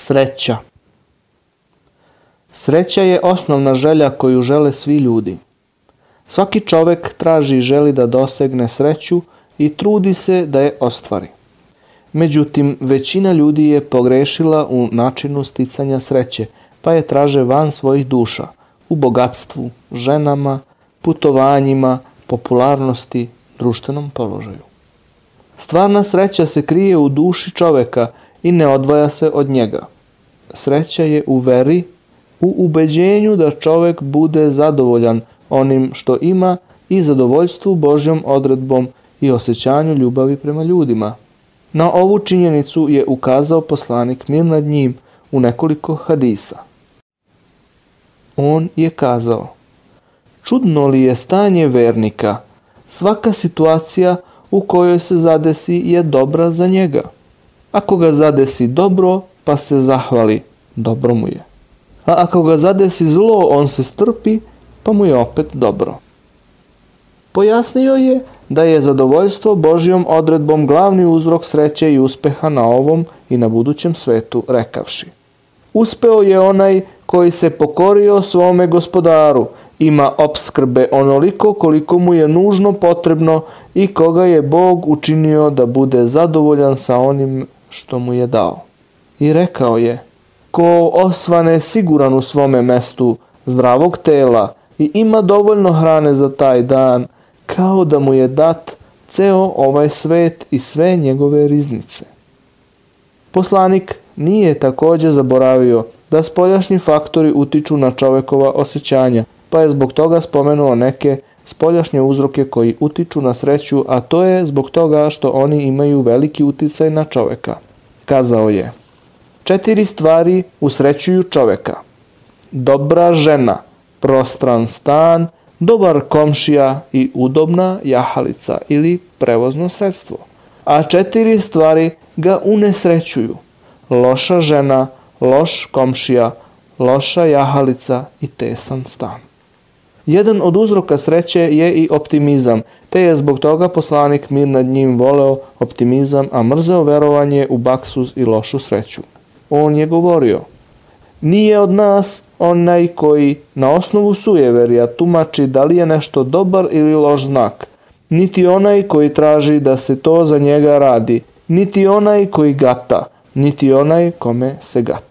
Sreća Sreća je osnovna želja koju žele svi ljudi. Svaki čovek traži i želi da dosegne sreću i trudi se da je ostvari. Međutim, većina ljudi je pogrešila u načinu sticanja sreće, pa je traže van svojih duša, u bogatstvu, ženama, putovanjima, popularnosti, društvenom položaju. Stvarna sreća se krije u duši čoveka i ne odvaja se od njega. Sreća je u veri, u ubeđenju da čovek bude zadovoljan onim što ima i zadovoljstvu Božjom odredbom i osjećanju ljubavi prema ljudima. Na ovu činjenicu je ukazao poslanik mir nad njim u nekoliko hadisa. On je kazao, čudno li je stanje vernika, svaka situacija u kojoj se zadesi je dobra za njega. Ako ga zadesi dobro, pa se zahvali, dobro mu je. A ako ga zadesi zlo, on se strpi, pa mu je opet dobro. Pojasnio je da je zadovoljstvo Božjom odredbom glavni uzrok sreće i uspeha na ovom i na budućem svetu, rekavši. Uspeo je onaj koji se pokorio svome gospodaru, ima obskrbe onoliko koliko mu je nužno potrebno i koga je Bog učinio da bude zadovoljan sa onim što mu je dao. I rekao je, ko osvane siguran u svome mestu, zdravog tela i ima dovoljno hrane za taj dan, kao da mu je dat ceo ovaj svet i sve njegove riznice. Poslanik nije takođe zaboravio da spoljašnji faktori utiču na čovekova osjećanja, pa je zbog toga spomenuo neke spoljašnje uzroke koji utiču na sreću, a to je zbog toga što oni imaju veliki uticaj na čoveka. Kazao je, četiri stvari usrećuju čoveka. Dobra žena, prostran stan, dobar komšija i udobna jahalica ili prevozno sredstvo. A četiri stvari ga unesrećuju. Loša žena, loš komšija, loša jahalica i tesan stan. Jedan od uzroka sreće je i optimizam, te je zbog toga poslanik mir nad njim voleo optimizam, a mrzeo verovanje u baksuz i lošu sreću. On je govorio, nije od nas onaj koji na osnovu sujeverja tumači da li je nešto dobar ili loš znak, niti onaj koji traži da se to za njega radi, niti onaj koji gata, niti onaj kome se gata.